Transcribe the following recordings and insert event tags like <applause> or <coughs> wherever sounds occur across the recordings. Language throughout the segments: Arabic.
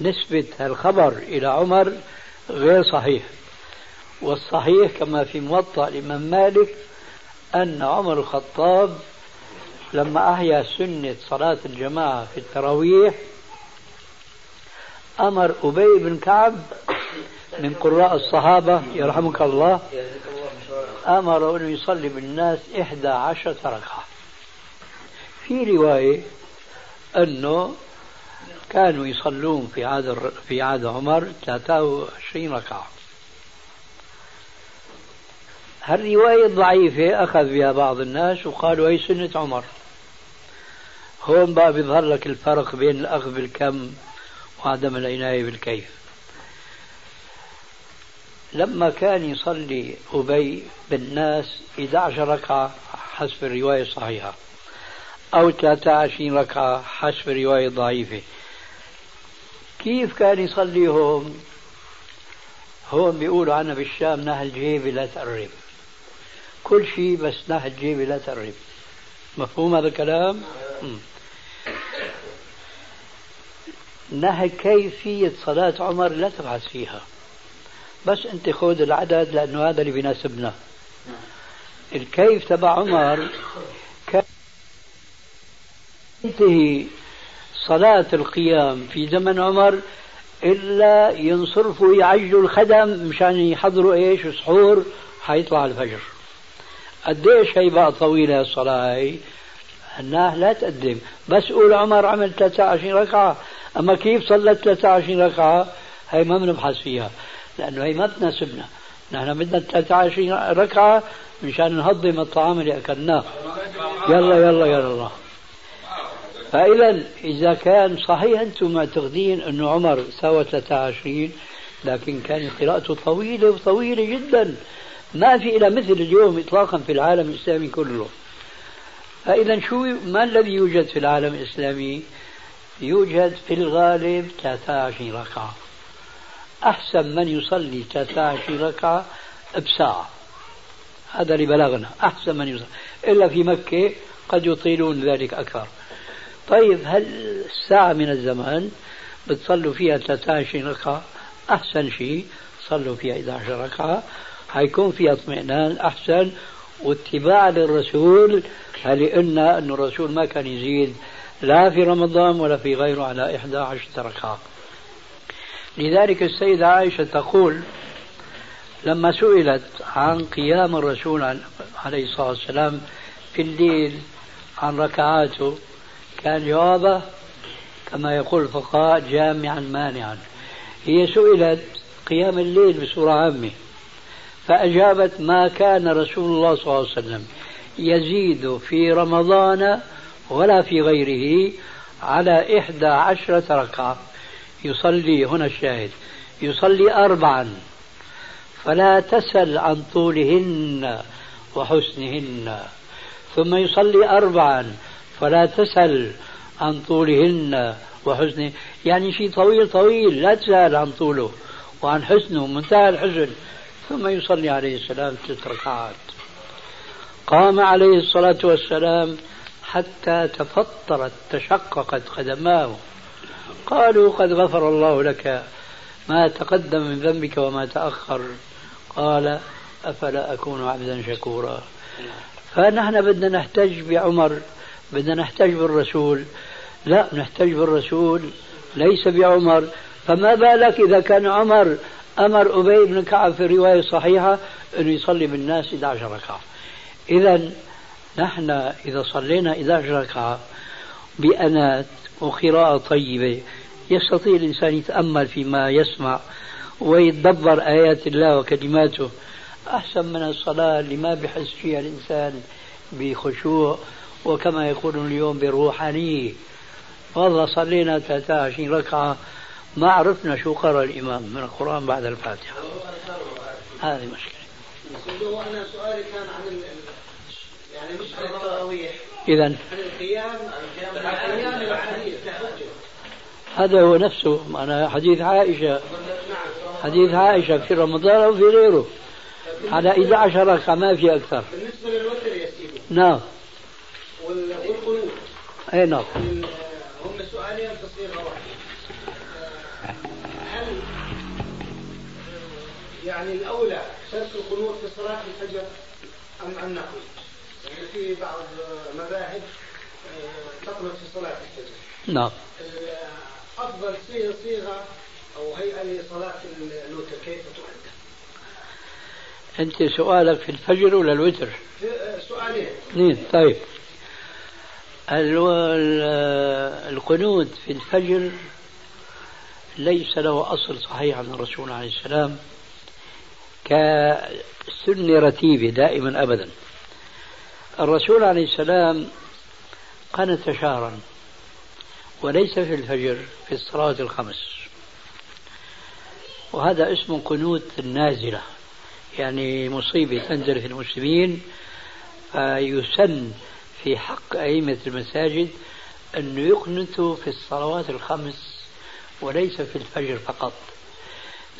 نسبة الخبر إلى عمر غير صحيح. والصحيح كما في موطأ الإمام مالك أن عمر الخطاب لما أحيا سنة صلاة الجماعة في التراويح أمر أبي بن كعب من قراء الصحابة يرحمك الله أمر أنه يصلي بالناس إحدى عشرة ركعة. في رواية أنه كانوا يصلون في عهد في عهد عمر 23 ركعة. هالرواية ضعيفة أخذ بها بعض الناس وقالوا هي سنة عمر. هون بقى بيظهر لك الفرق بين الأخذ بالكم وعدم العناية بالكيف. لما كان يصلي أبي بالناس 11 ركعة حسب الرواية الصحيحة أو 23 ركعة حسب الرواية الضعيفة. كيف كان يصلي هون هون بيقولوا عنا بالشام نهل جيبي لا تقرب. كل شيء بس نهل جيبي لا تقرب. مفهوم هذا الكلام؟ نهي كيفية صلاة عمر لا تبحث فيها. بس انت خذ العدد لأنه هذا اللي بيناسبنا. الكيف تبع عمر كان ينتهي صلاة القيام في زمن عمر إلا ينصرفوا يعجلوا الخدم مشان يحضروا إيش؟ سحور حيطلع الفجر. قديش هي بقى طويلة الصلاة هي؟ الناه لا تقدم. بس قول عمر عمل 23 ركعة. أما كيف صلت 23 ركعة؟ هي ما بنبحث فيها لأنه هي ما تناسبنا. نحن بدنا 23 ركعة مشان نهضم الطعام اللي أكلناه. يلا يلا يلا الله فإذا إذا كان صحيح أنتم معتقدين أنه عمر سوى 23 لكن كانت قراءته طويلة وطويلة جدا. ما في إلى مثل اليوم إطلاقا في العالم الإسلامي كله. فإذا شو ما الذي يوجد في العالم الإسلامي؟ يوجد في الغالب 23 ركعة. أحسن من يصلي 23 ركعة بساعة. هذا اللي بلغنا أحسن من يصلي. إلا في مكة قد يطيلون ذلك أكثر. طيب هل ساعة من الزمان بتصلوا فيها 23 ركعة؟ أحسن شيء صلوا فيها 11 ركعة. حيكون فيها اطمئنان أحسن. واتباع للرسول لأن أن الرسول ما كان يزيد لا في رمضان ولا في غيره على إحدى عشرة ركعة. لذلك السيدة عائشة تقول لما سئلت عن قيام الرسول عليه الصلاة والسلام في الليل عن ركعاته كان جوابه كما يقول الفقهاء جامعا مانعا. هي سئلت قيام الليل بصورة عامة فأجابت ما كان رسول الله صلى الله عليه وسلم يزيد في رمضان ولا في غيره على إحدى عشرة ركعة. يصلي هنا الشاهد يصلي أربعا فلا تسل عن طولهن وحسنهن ثم يصلي أربعا فلا تسل عن طولهن وحسنه يعني شيء طويل طويل لا تسأل عن طوله وعن حسنه منتهى الحزن. ثم يصلي عليه السلام ست ركعات. قام عليه الصلاة والسلام حتى تفطرت تشققت قدماه. قالوا قد غفر الله لك ما تقدم من ذنبك وما تأخر. قال أفلا أكون عبدا شكورا. فنحن بدنا نحتج بعمر. بدنا نحتج بالرسول. لا نحتج بالرسول ليس بعمر. فما بالك إذا كان عمر أمر أبي بن كعب في الرواية الصحيحة أنه يصلي بالناس 11 ركعة. إذا نحن إذا صلينا 11 ركعة بأنات وقراءة طيبة يستطيع الإنسان يتأمل فيما يسمع ويتدبر آيات الله وكلماته. أحسن من الصلاة اللي ما بحس فيها الإنسان بخشوع وكما يقولون اليوم بروحانية والله صلينا 23 ركعة ما عرفنا شو قرأ الإمام من القرآن بعد الفاتحة. هذه مشكلة. هو أنا سؤالي كان عن يعني مش عن التراويح إذا عن القيام القيام هذا هو نفسه أنا حديث عائشة. حديث عائشة في رمضان أو في غيره. على 11 ركعة ما في أكثر. بالنسبة للوتر يا سيدي. نعم. والقنوت أي نعم هم سؤالين تصير واحدة هل يعني الأولى ترك القنوت في صلاة الفجر أم أم نقل؟ يعني في بعض مذاهب آه، تقنط في صلاة الفجر. نعم. أفضل صيغة أو هيئة لصلاة الوتر كيف تؤدى؟ أنت سؤالك في الفجر ولا الوتر؟ آه، سؤالين. اثنين طيب. القنوت في الفجر ليس له أصل صحيح عن الرسول عليه السلام كسنة رتيبة دائما أبدا. الرسول عليه السلام قنت شهرا وليس في الفجر في الصلاة الخمس. وهذا اسمه قنوت النازلة يعني مصيبة تنزل في المسلمين فيسن في حق أئمة المساجد أن يقنتوا في الصلوات الخمس وليس في الفجر فقط.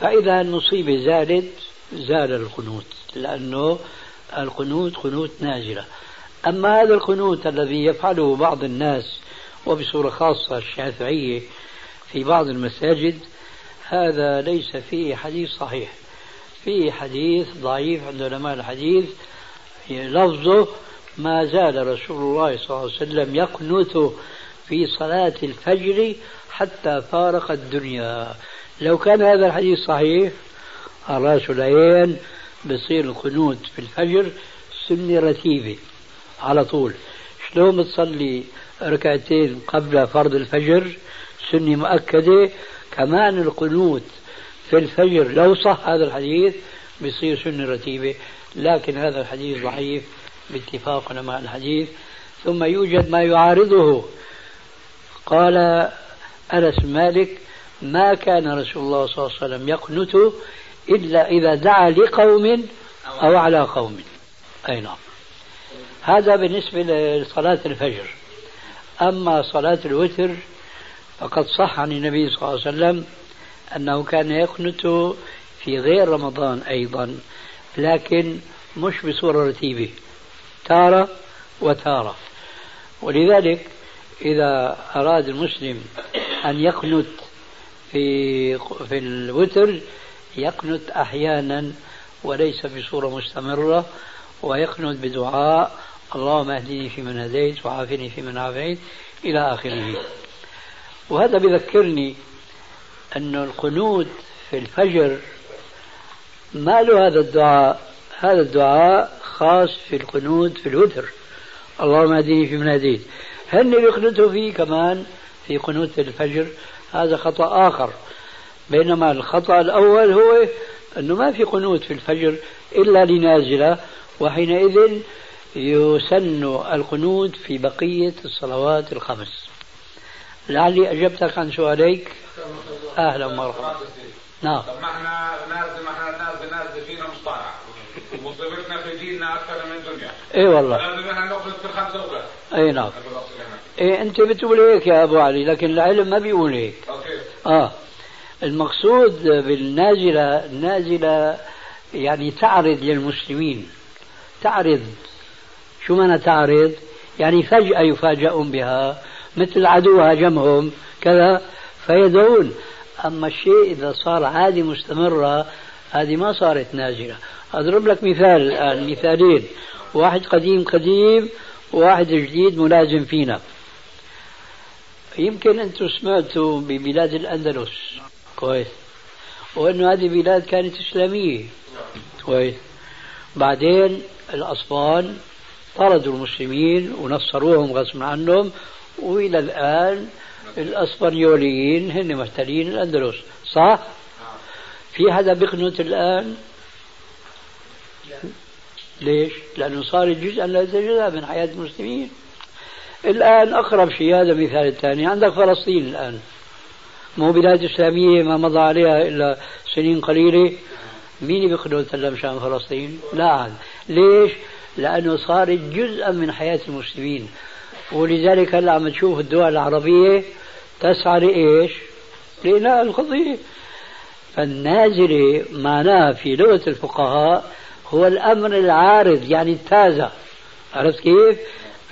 فإذا المصيبة زالت زال القنوت لأنه القنوت قنوت نازلة أما هذا القنوت الذي يفعله بعض الناس وبصورة خاصة الشافعية في بعض المساجد هذا ليس فيه حديث صحيح. فيه حديث ضعيف عند علماء الحديث لفظه ما زال رسول الله صلى الله عليه وسلم يقنت في صلاة الفجر حتى فارق الدنيا. لو كان هذا الحديث صحيح الراس العين بصير القنوت في الفجر سنة رتيبة على طول. شلون بتصلي ركعتين قبل فرض الفجر؟ سنة مؤكدة. كمان القنوت في الفجر لو صح هذا الحديث بصير سنة رتيبة لكن هذا الحديث ضعيف. باتفاق علماء الحديث ثم يوجد ما يعارضه. قال أنس مالك ما كان رسول الله صلى الله عليه وسلم يقنت إلا إذا دعا لقوم أو على قوم. أي نعم. هذا بالنسبة لصلاة الفجر. أما صلاة الوتر فقد صح عن النبي صلى الله عليه وسلم أنه كان يقنت في غير رمضان أيضا لكن مش بصورة رتيبة. تارة وتارة. ولذلك إذا أراد المسلم أن يقنت في في الوتر يقنت أحيانا وليس بصورة مستمرة ويقنت بدعاء اللهم أهدني فيمن هديت وعافني فيمن عافيت إلى آخره. وهذا بذكرني أن القنوت في الفجر ما له هذا الدعاء. هذا الدعاء خاص في القنوت في الوتر. اللهم اهدني فيمن هديت هن بيقنتوا فيه كمان في قنوت الفجر؟ هذا خطأ آخر. بينما الخطأ الأول هو أنه ما في قنوت في الفجر إلا لنازلة وحينئذ يسن القنوت في بقية الصلوات الخمس. لعلي أجبتك عن سؤاليك. أهلا ومرحبا. نعم. في ديننا أكثر من الدنيا إي والله. لازم ناخذ في الخمسه الاولى أي نعم. إيه أنت بتقول هيك يا أبو علي لكن العلم ما بيقول هيك. أوكي. آه. المقصود بالنازلة النازلة يعني تعرض للمسلمين. تعرض. شو معنى تعرض؟ يعني فجأة يفاجئون بها مثل عدو هاجمهم كذا فيدعون. أما الشيء إذا صار عادي مستمرة هذه ما صارت نازلة. أضرب لك مثال الآن مثالين. واحد قديم قديم وواحد جديد ملازم فينا. يمكن أنتم سمعتوا ببلاد الأندلس. كويس. وأنه هذه بلاد كانت إسلامية. كويس. بعدين الأسبان طردوا المسلمين ونصروهم غصبا عنهم وإلى الآن الأسبانيوليين هن محتلين الأندلس. صح؟ في حدا بيقنط الآن؟ ليش؟ لأنه صار جزءا لا يتجزأ من حياة المسلمين الآن أقرب شيء هذا مثال ثاني عندك فلسطين الآن مو بلاد إسلامية ما مضى عليها إلا سنين قليلة مين بيقدر تلا مشان فلسطين؟ لا عاد ليش؟ لأنه صارت جزءا من حياة المسلمين ولذلك هلا عم تشوف الدول العربية تسعى لإيش؟ لإنهاء القضية فالنازلة معناها في لغة الفقهاء هو الأمر العارض يعني التازة. عرفت كيف؟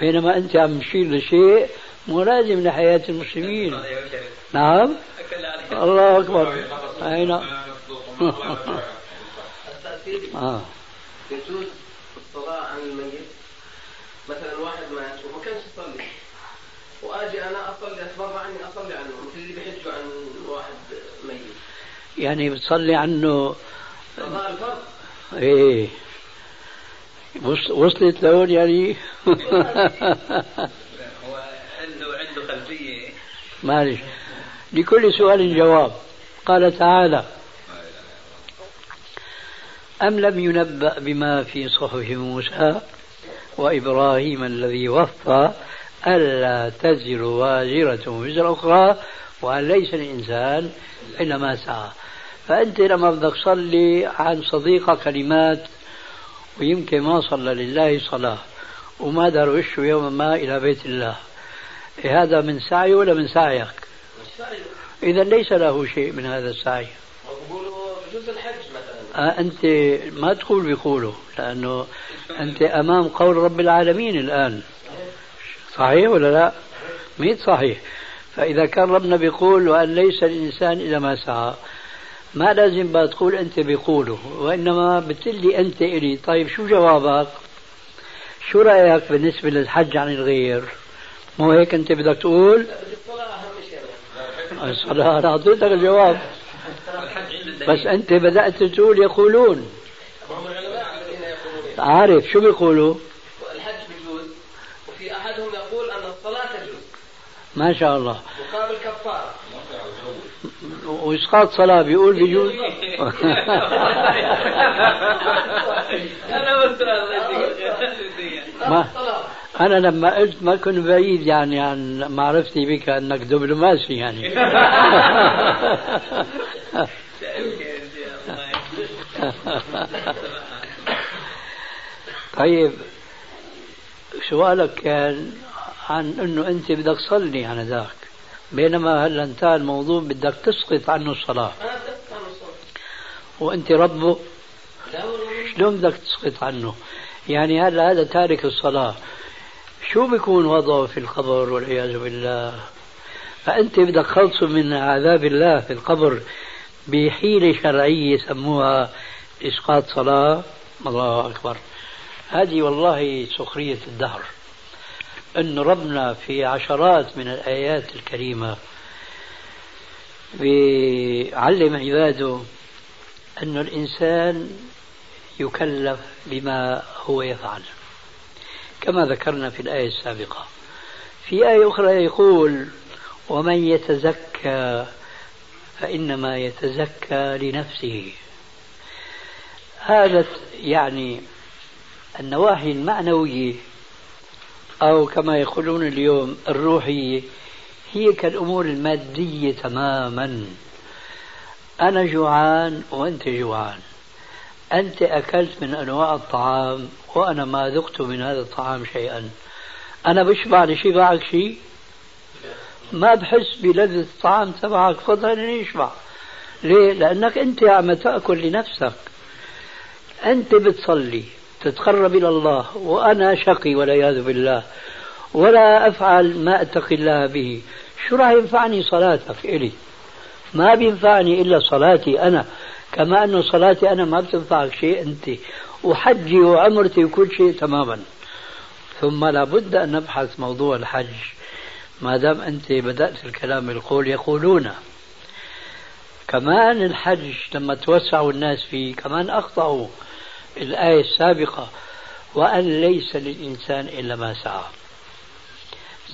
بينما أنت عم تشير لشيء ملازم لحياة المسلمين. نعم؟ الله أكبر. أين؟ <laughs> آه. يجوز الصلاة عن الميت. مثلا واحد مات وما كانش يصلي. وآجي أنا أصلي أتبرع عني أصلي عنه. مثل اللي بيحجوا عن واحد ميت. يعني بتصلي عنه إيه. وصلت لهون يعني. هو عنده عنده خلفيه معلش. لكل سؤال جواب. قال تعالى أم لم ينبأ بما في صحف موسى وإبراهيم الذي وفى ألا تزر وازرة وزر أخرى وأن ليس الإنسان إلا ما سعى؟ فأنت لما بدك تصلي عن صديقة كلمات ويمكن ما صلى لله صلاة وما دار وشه يوما ما إلى بيت الله. إيه هذا من سعي ولا من سعيك؟ إذا ليس له شيء من هذا السعي. الحج مثلا آه أنت ما تقول بيقولوا لأنه أنت أمام قول رب العالمين الآن. صحيح ولا لا؟ ميت صحيح. فإذا كان ربنا بيقول وأن ليس الإنسان إلا ما سعى. ما لازم بقى تقول أنت بيقوله وإنما بتلي أنت إلي. طيب شو جوابك؟ شو رأيك بالنسبة للحج عن الغير؟ مو هيك أنت بدك تقول؟ الصلاة أنا أعطيتك الجواب. بس أنت بدأت تقول يقولون. عارف شو بيقولوا؟ الحج بيجوز وفي أحدهم يقول أن الصلاة تجوز. ما شاء الله. مقابل كفارة. وإسقاط صلاة بيقول بيجوز <laughs> ما أنا لما قلت ما كنت بعيد يعني عن معرفتي بك أنك دبلوماسي يعني. <laughs> طيب سؤالك كان عن إنه أنت بدك تصلي عن ذاك. بينما هلا انتهى الموضوع بدك تسقط عنه الصلاة. وانت ربه شلون بدك تسقط عنه؟ يعني هلا هذا تارك الصلاة. شو بيكون وضعه في القبر والعياذ بالله؟ فأنت بدك خلصه من عذاب الله في القبر بحيلة شرعية سموها إسقاط صلاة. الله أكبر. هذه والله سخرية الدهر. أن ربنا في عشرات من الآيات الكريمة بيعلم عباده أن الإنسان يكلف بما هو يفعل كما ذكرنا في الآية السابقة. في آية أخرى يقول ومن يتزكى فإنما يتزكى لنفسه. هذا يعني النواحي المعنوية أو كما يقولون اليوم الروحية هي كالأمور المادية تماما. أنا جوعان وأنت جوعان. أنت أكلت من أنواع الطعام وأنا ما ذقت من هذا الطعام شيئا. أنا بشبع لشبعك شيء؟ ما بحس بلذة الطعام تبعك؟ فضلا يشبع ليه؟ لأنك أنت عم تأكل لنفسك. أنت بتصلي. تتقرب إلى الله وأنا شقي والعياذ بالله ولا أفعل ما أتقي الله به. شو راح ينفعني صلاتك إلي؟ ما بينفعني إلا صلاتي أنا. كما أن صلاتي أنا ما بتنفعك شيء أنت. وحجي وعمرتي وكل شيء تماما. ثم لابد أن نبحث موضوع الحج. ما دام أنت بدأت الكلام بالقول يقولون. كمان الحج لما توسعوا الناس فيه كمان أخطأوا. الآية السابقة وأن ليس للإنسان إلا ما سعى.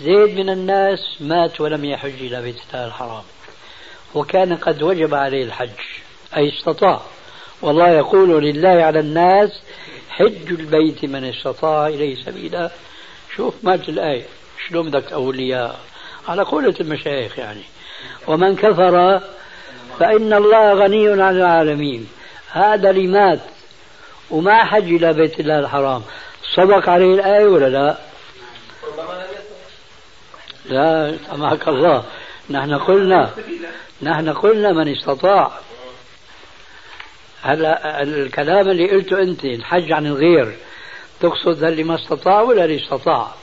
زيد من الناس مات ولم يحج إلى بيت الله الحرام. وكان قد وجب عليه الحج أي استطاع. والله يقول لله على الناس حج البيت من استطاع إليه سبيلا. شوف مات الآية شلون بدك لي على قولة المشايخ يعني. ومن كفر فإن الله غني عن العالمين. هذا اللي مات. وما حج إلى بيت الله الحرام. صدق عليه الآية ولا لا؟ لا سمعك الله. نحن قلنا نحن قلنا من استطاع. هلا الكلام اللي قلته أنت الحج عن الغير تقصد اللي ما استطاع ولا اللي استطاع؟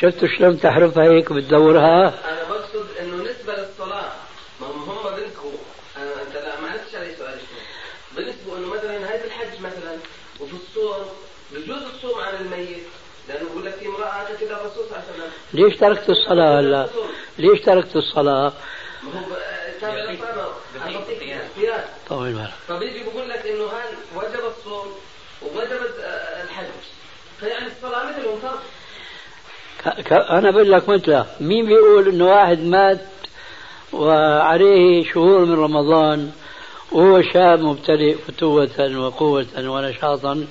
شفتوا شلون تحرفها هيك بتدورها؟ أنا بقصد إنه نسبة للصلاه ما هم هم بنسبوا انت لا ما عرفتش علي سؤال بنسبوا انه مثلا نهايه الحج مثلا وفي الصوم بجوز الصوم عن الميت. لأنه بقول لك في امرأة اتت إلى الرسول صلى الله عليه وسلم. ليش تركت الصلاة هلا؟ ليش تركت الصلاة؟ ما هو طول بالك فبيجي بقول لك إنه هل وجب الصوم ووجب الحج؟ فيعني الصلاة مثلهم فرض أنا بقول لك مثله مين بيقول إنه واحد مات وعليه شهور من رمضان وهو شاب مبتدئ فتوة وقوة ونشاطا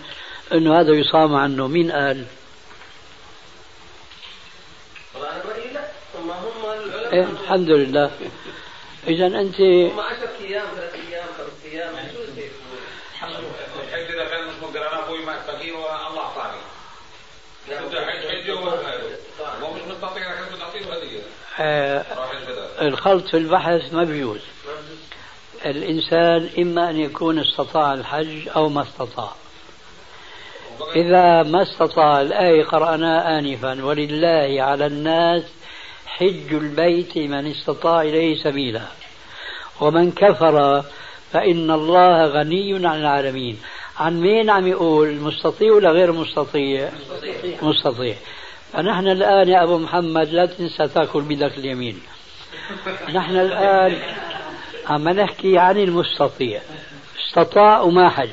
إنه هذا يصام عنه. مين قال؟ إيه الحمد لله. اذا انت هم 10 أيام ثلاث أيام خمس أيام الحج اذا كان حج حج هو مش آه الخلط في البحث ما بيجوز. الإنسان إما أن يكون استطاع الحج أو ما استطاع. إذا ما استطاع الآية قرأناها آنفا ولله على الناس حج البيت من استطاع إليه سبيلا. ومن كفر فإن الله غني عن العالمين. عن مين عم يقول مستطيع ولا غير مستطيع؟ مستطيع, مستطيع. فنحن الآن يا أبو محمد لا تنسى تأكل بيدك اليمين. نحن الآن عم نحكي عن المستطيع. استطاع وما حج.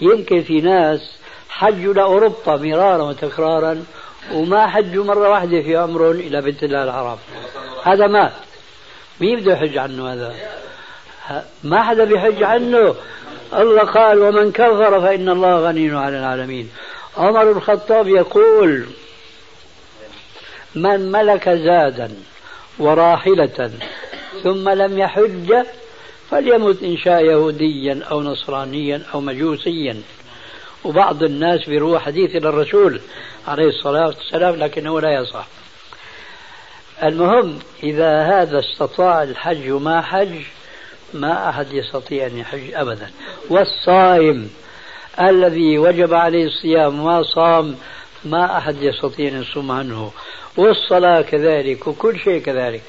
يمكن في ناس حجوا لأوروبا مرارا وتكرارا وما حجوا مرة واحدة في عمرهم إلى بيت الله الحرام. هذا مات. مين بده يحج عنه هذا؟ ما حدا بيحج عنه. الله قال ومن كفر فإن الله غني عن العالمين. عمر بن الخطاب يقول من ملك زادا وراحلة ثم لم يحج فليمت إن شاء يهوديا أو نصرانيا أو مجوسيا. وبعض الناس بيروح حديث إلى الرسول عليه الصلاة والسلام لكنه لا يصح. المهم إذا هذا استطاع الحج وما حج ما أحد يستطيع أن يحج أبدا. والصائم الذي وجب عليه الصيام وما صام ما أحد يستطيع أن يصوم عنه. والصلاة كذلك وكل شيء كذلك.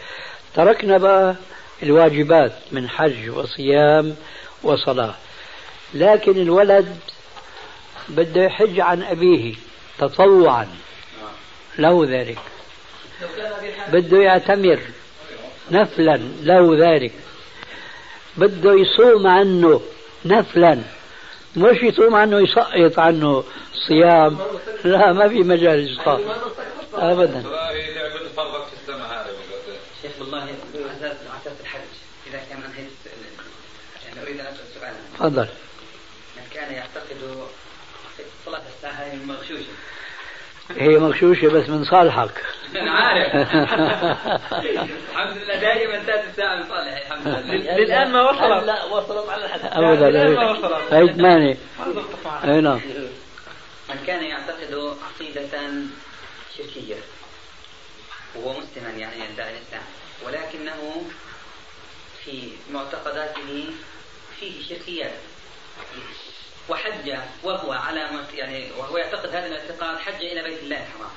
تركنا بقى الواجبات من حج وصيام وصلاة. لكن الولد بده يحج عن أبيه. تطوعا. له ذلك. بده يعتمر. نفلا. له ذلك. بده يصوم عنه. نفلا. مش يصوم عنه يسقط عنه. صيام. لا ما في مجال يسقط. ابدا. شيخ عساس الحج. إذا كان انهيت يعني أريد أن أسأل سؤالا. تفضل من كان يعتقد صلاه الساعة مغشوشه هي مغشوشة بس من صالحك. أنا عارف. <laughs> الحمد لله دائما تأتي الساعة من صالحي الحمد لله. للآن ما وصلت. لا وصلت على الحد. أبدا للآن ما وصلت. هي ثمانية أي نعم. من كان يعتقد عقيدة شركية وهو مسلما يعني يدعي الإسلام ولكنه في معتقداته فيه شركيات. وحج وهو على يعني وهو يعتقد هذا الاعتقاد حج إلى بيت الله الحرام.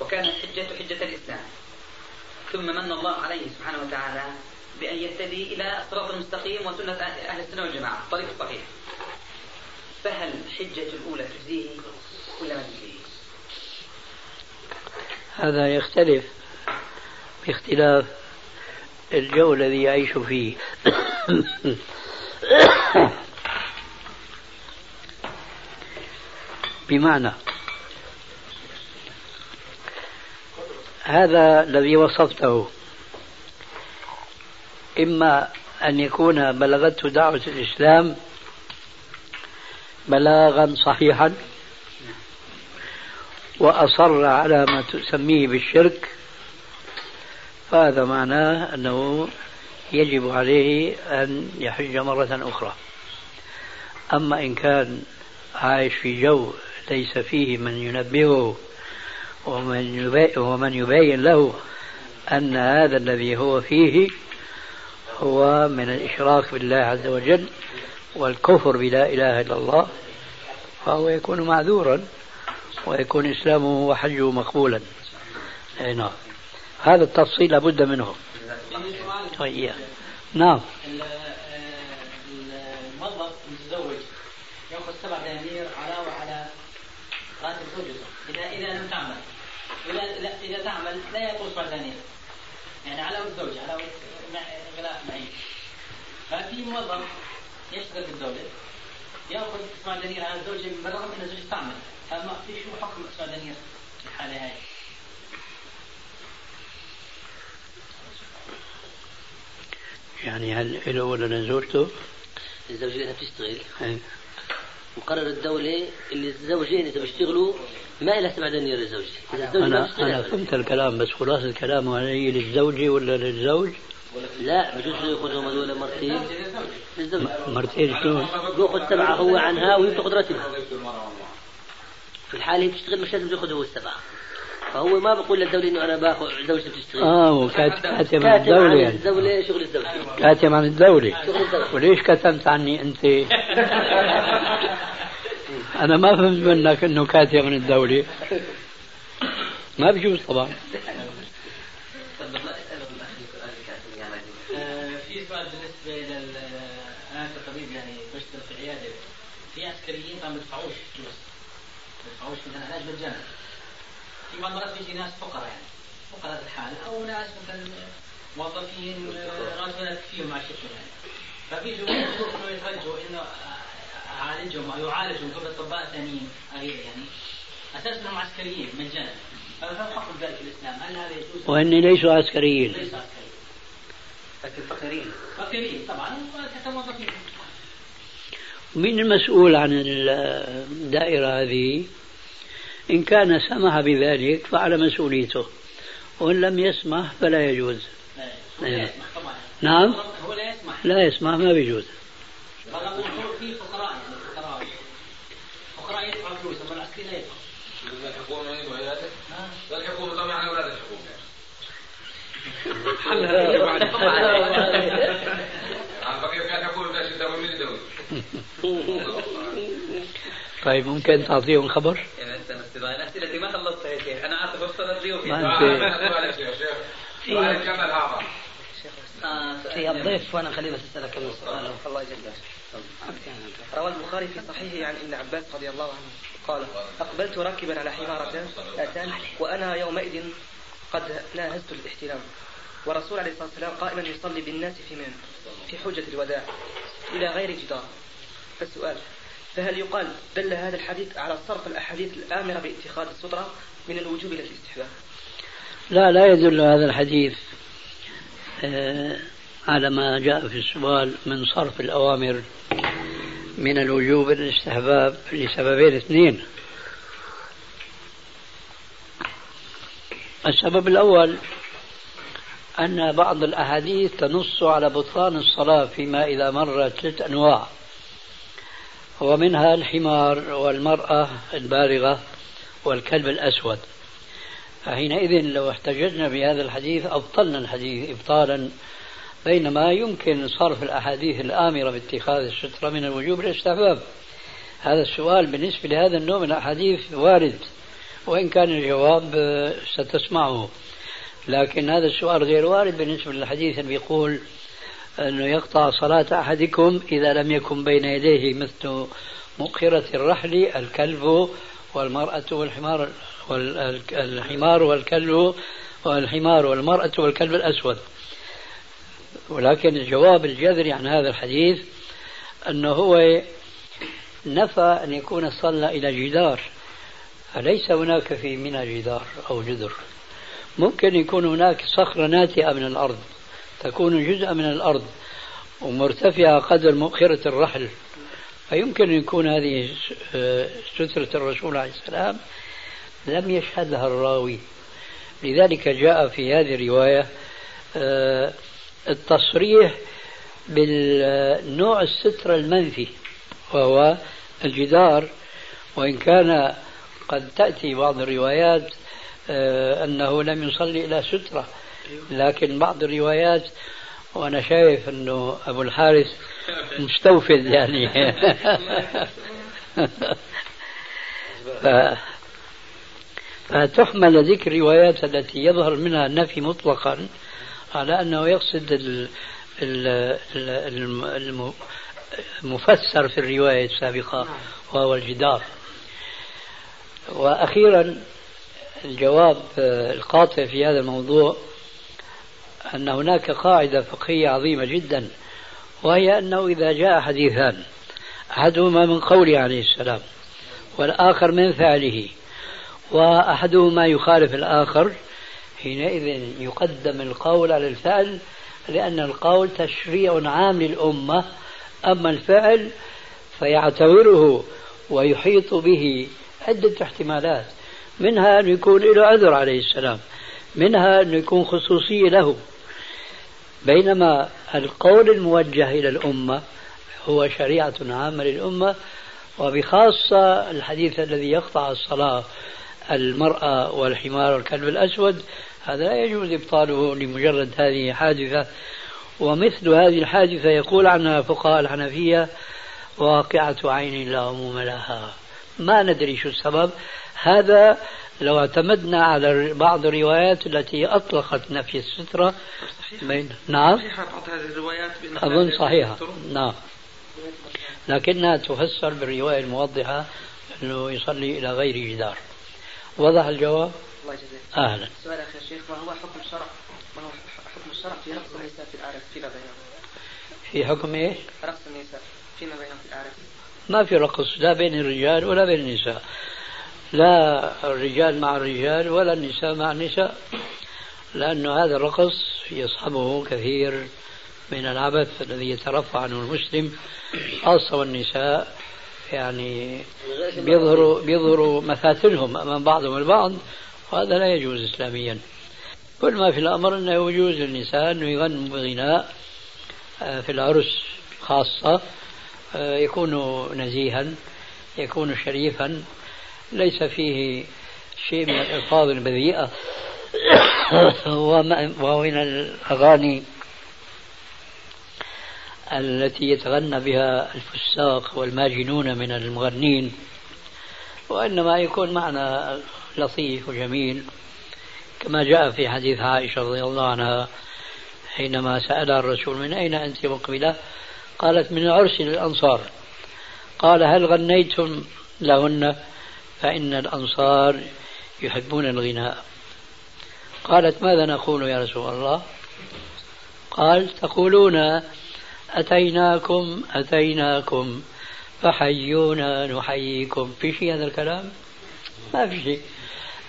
وكانت حجته حجة الإسلام. ثم من الله عليه سبحانه وتعالى بأن يهتدي إلى الصراط المستقيم وسنة أهل السنة والجماعة الطريق الصحيح فهل حجة الأولى تجزيه ولا ما تجزيه؟ هذا يختلف باختلاف الجو الذي يعيش فيه. <coughs> بمعنى. هذا الذي وصفته. إما أن يكون بلغته دعوة الإسلام بلاغا صحيحا وأصر على ما تسميه بالشرك فهذا معناه أنه يجب عليه أن يحج مرة أخرى. أما إن كان عايش في جو ليس فيه من ينبهه ومن ومن يبين له أن هذا الذي هو فيه هو من الإشراك بالله عز وجل والكفر بلا إله إلا الله فهو يكون معذورا ويكون إسلامه وحجه مقبولا. أي نعم. هذا التفصيل لابد منه. طيب. نعم الموظف متزوج ياخذ سبع دنانير علاوه على راتب زوجته اذا اذا لم تعمل تعمل لا سبع دنانير يعني علاوه الزوج علاوه غلاء معين. ففي موظف يشتغل في الدولة يأخذ دنانير على الزوجة بالرغم إن الزوجة تعمل. فما في شو حكم دنانير في الحالة هاي؟ يعني هل له ولا لزوجته؟ الزوجين بتشتغل. مقرر الدولة اللي الزوجين إذا بيشتغلوا ما لها سبع دنانير للزوجة إذا أنا أنا فهمت الكلام بس خلاصة الكلام هي للزوجة ولا للزوج؟ لا بجوز ياخذهم هذول مرتين؟ للزوج. مرتين شلون؟ بياخذ سبعة هو عنها وهي بتاخذ راتبها في الحالة هي بتشتغل مش لازم يأخذ هو السبعة. فهو ما بقول للدولة إنه أنا باخذ زوجتي بتشتغل آه وكاتب كاتب عن الدولة يعني. الدولة شغل الدولة. كاتب عن الدولة. وليش كتمت عني أنت؟ أنا ما فهمت منك إنه كاتب عن الدولة. ما بجوز طبعا في سؤال بالنسبة لل أنا كطبيب يعني بشتغل في عيادة في عسكريين ما بدفعوش فلوس ما بدفعوش مثلا علاج مجانا المرات بيجي ناس فقراء يعني فقراء الحال أو ناس مثلا موظفين راتبنا كثير مع الشركة يعني فبيجوا إنه يترجوا إنه أعالجهم أو يعالجهم قبل اطباء ثانيين يعني أساس انهم عسكريين مجانا فما حكم ذلك الإسلام؟ هل هذا يجوز؟ وان ليسوا عسكريين ليسوا عسكريين لكن فقيرين فقيرين طبعا كموظفين مين المسؤول عن الدائرة هذه؟ إن كان سمح بذلك فعلى مسؤوليته وإن لم يسمح فلا يجوز. نعم. نعم. هو لا يسمح. لا يسمح ما بيجوز. في فقراء يعني فقراء. يدفعوا فلوس اما لا يدفع طبعا أولاد طيب ممكن تعطيهم خبر؟ الأسئلة اللي ما خلصتها يا شيخ. أنا عارف وصلت لي ما انت سؤال كمل هذا. في الضيف وأنا خليه بس أسألك كم سؤال. الله يجزاك. روى البخاري في صحيحه عن ابن عباس رضي الله عنه. قال أقبلت راكبا على حمارة أتان وأنا يومئذ قد ناهزت الاحتلام. والرسول عليه الصلاة والسلام قائما يصلي بالناس في من؟ في حجة الوداع إلى غير جدار. فالسؤال فهل يقال دل هذا الحديث على صرف الأحاديث الآمرة باتخاذ السترة من الوجوب إلى الاستحباب؟ لا لا يدل هذا الحديث آه، على ما جاء في السؤال من صرف الأوامر من الوجوب إلى الاستحباب لسببين اثنين. السبب الأول أن بعض الأحاديث تنص على بطلان الصلاة فيما إذا مرت ثلاث أنواع. ومنها الحمار والمرأة البالغة والكلب الأسود. فحينئذ لو احتججنا بهذا الحديث أبطلنا الحديث إبطالا بينما يمكن صرف الأحاديث الآمرة باتخاذ السترة من الوجوب للاستحباب. هذا السؤال بالنسبة لهذا النوع من الأحاديث وارد وإن كان الجواب ستسمعه. لكن هذا السؤال غير وارد بالنسبة للحديث اللي بيقول أنه يقطع صلاة أحدكم إذا لم يكن بين يديه مثل مؤخرة الرحل الكلب والمرأة والحمار والحمار والكلب والحمار والمرأة والكلب الأسود. ولكن الجواب الجذري عن هذا الحديث أنه هو نفى أن يكون صلى إلى جدار. فليس هناك في منى جدار أو جدر ممكن يكون هناك صخرة ناتئة من الأرض. تكون جزءا من الأرض ومرتفعة قدر مؤخرة الرحل. فيمكن أن يكون هذه سترة الرسول عليه السلام لم يشهدها الراوي. لذلك جاء في هذه الرواية آه، التصريح بالنوع الستر المنفي وهو الجدار. وإن كان قد تأتي بعض الروايات آه، أنه لم يصلي إلى سترة. لكن بعض الروايات وأنا شايف أنه أبو الحارث مستوفد يعني. <laughs> ف... فتحمل ذكر الروايات التي يظهر منها النفي مطلقا على أنه يقصد ال... المفسر في الرواية السابقة وهو الجدار. وأخيرا الجواب القاطع في هذا الموضوع أن هناك قاعدة فقهية عظيمة جدا وهي أنه إذا جاء حديثان أحدهما من قوله عليه السلام والآخر من فعله وأحدهما يخالف الآخر حينئذ يقدم القول على الفعل لأن القول تشريع عام للأمة أما الفعل فيعتبره ويحيط به عدة احتمالات منها أن يكون له عذر عليه السلام منها أن يكون خصوصية له. بينما القول الموجه إلى الأمة هو شريعة عامة للأمة وبخاصة الحديث الذي يقطع الصلاة المرأة والحمار والكلب الأسود هذا لا يجوز إبطاله لمجرد هذه حادثة ومثل هذه الحادثة يقول عنها فقهاء الحنفية واقعة عين لا عموم لها. ما ندري شو السبب. هذا لو اعتمدنا على بعض الروايات التي أطلقت نفي السترة بين نعم؟ صحيحة بعض هذه الروايات أظن صحيحة. نعم. لكنها تفسر بالرواية الموضحة أنه يصلي إلى غير جدار. وضح الجواب؟ الله يجزيك أهلا. سؤال أخي الشيخ ما هو حكم الشرع؟ ما هو حكم الشرع في رقص النساء في الأعراف؟ فيما بينهم؟ في حكم إيش؟ رقص النساء فيما بينهم في الأعراف؟ ما في رقص لا بين الرجال ولا بين النساء. لا الرجال مع الرجال ولا النساء مع النساء لأن هذا الرقص يصحبه كثير من العبث الذي يترفع عنه المسلم خاصة والنساء يعني بيظهروا بيظهروا مثاتنهم أمام بعضهم البعض وهذا لا يجوز إسلاميا. كل ما في الأمر أنه يجوز للنساء أنه يغنوا بغناء آه، في العرس خاصة آه، يكون نزيها يكون شريفا ليس فيه شيء من الألفاظ البذيئة. ومن الأغاني التي يتغنى بها الفساق والماجنون من المغنين وإنما يكون معنى لطيف وجميل كما جاء في حديث عائشة رضي الله عنها حينما سألها الرسول من أين أنت مقبلة؟ قالت من عرس للأنصار قال هل غنيتم لهن؟ فإن الأنصار يحبون الغناء. قالت ماذا نقول يا رسول الله؟ قال تقولون أتيناكم أتيناكم فحيونا نحييكم. في شيء هذا الكلام؟ ما في شيء.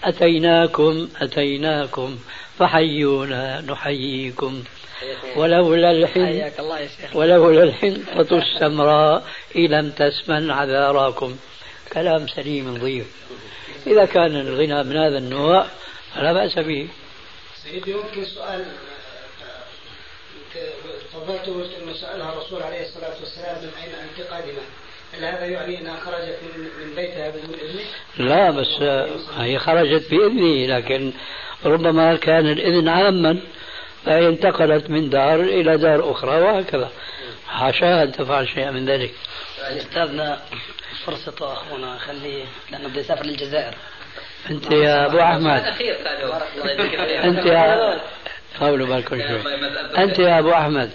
أتيناكم أتيناكم فحيونا نحييكم. ولولا الحن ولولا الحنطة السمراء لم تسمن عذاراكم. كلام سليم نظيف إذا كان الغنى من هذا النوع فلا بأس به سيدي يمكن سؤال تفضلت انه سألها الرسول عليه الصلاة والسلام من أين انت قادمه؟ هل هذا يعني أنها خرجت من بيتها بدون إذنه؟ لا بس هي خرجت بإذنه لكن ربما كان الإذن عاما فهي انتقلت من دار إلى دار أخرى وهكذا حاشا أن تفعل شيئا من ذلك. استاذنا فرصته اخونا خليه لأنه بده يسافر للجزائر. أنت يا أبو أحمد. أنت يا طولوا بالكم شوي. أنت يا أبو أحمد.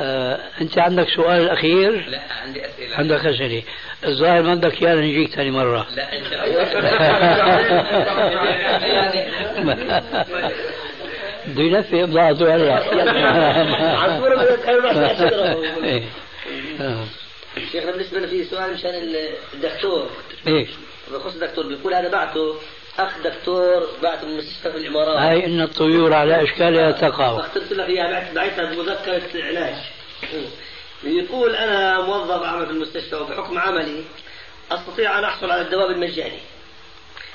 آه، أنت عندك سؤال الاخير؟ لا عندي أسئلة. عندك أسئلة. الظاهر ما بدك ايانا نجيك ثاني مرة. لا إن شاء الله. بده ينفي ابضاعته هلا شيخنا بالنسبة لنا في سؤال مشان الدكتور. إيش؟ بخص الدكتور بيقول أنا بعته أخ دكتور بعته من مستشفى في الإمارات. هاي إن الطيور على اشكالها تقع اختصر لك إياها بعتها بمذكرة علاج. يقول أنا موظف أعمل في المستشفى وبحكم عملي أستطيع أن أحصل على الدواء المجاني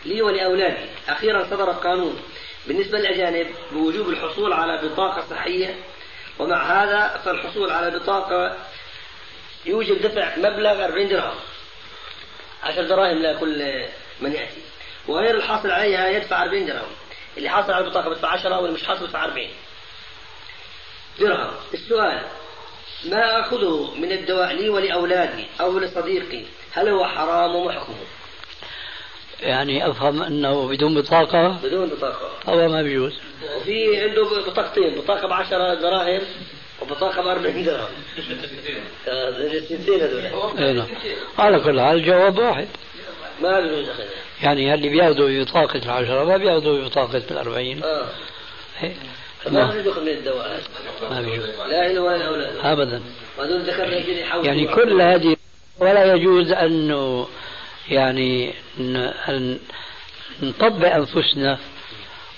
لي ولأولادي. أخيرا صدر قانون بالنسبة للأجانب بوجوب الحصول على بطاقة صحية. ومع هذا فالحصول على بطاقة يوجب دفع مبلغ 40 درهم. 10 دراهم لكل من يأتي. وغير الحاصل عليها يدفع 40 درهم. اللي حاصل على البطاقة بدفع 10 واللي مش حاصل بدفع 40 درهم. السؤال ما أخذه من الدواء لي ولأولادي أو لصديقي؟ هل هو حرام وما حكمه؟ يعني أفهم أنه بدون بطاقة؟ بدون بطاقة. طبعا ما بيجوز. وفي عنده بطاقتين بطاقة ب 10 دراهم وبطاقة ب 40 درهم السنتين هذول. إيه نعم. على كل حال الجواب واحد. ما بيجوز يعني اللي بياخذوا ببطاقة العشرة ما بياخذوا ببطاقة الأربعين. آه. إيه. ما نعم. بيجوز ياخذ من الدواء ما بيجوز لا إله ولا وهذول ذكرنا يجري يحاولوا يعني كل هذه ولا يجوز أنه يعني ن- أن نطبق أنفسنا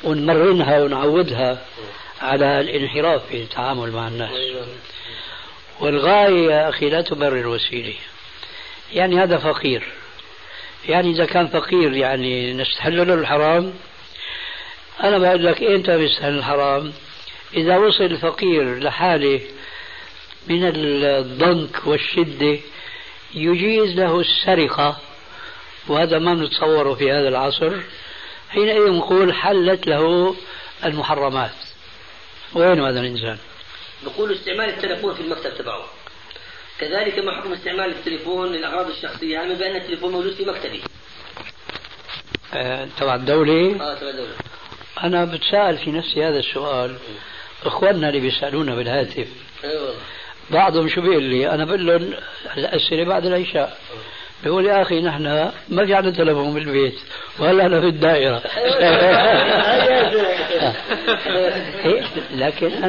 ونمرنها ونعودها. على الانحراف في التعامل مع الناس. والغاية يا أخي لا تبرر الوسيلة يعني هذا فقير. يعني إذا كان فقير يعني نستحل له الحرام. أنا بقول لك أنت بيستحل الحرام؟ إذا وصل الفقير لحالة من الضنك والشدة يجيز له السرقة وهذا ما نتصوره في هذا العصر. حينئذ نقول حلت له المحرمات. وين هذا الإنسان. بقولوا استعمال التلفون في المكتب تبعه. كذلك ما حكم استعمال التليفون للأغراض الشخصية؟ يعني بأن التليفون موجود في مكتبي. آه، تبع الدولة. آه تبع الدولة. أنا بتساءل في نفسي هذا السؤال. إخواننا اللي بيسألونا بالهاتف. أيوه. بعضهم شو بيقول لي؟ أنا بقول لهم الأسئلة بعد العشاء. بيقول يا أخي نحن ما في عندنا تلفون بالبيت وهلا أنا في الدائرة إيه، <laughs> لكن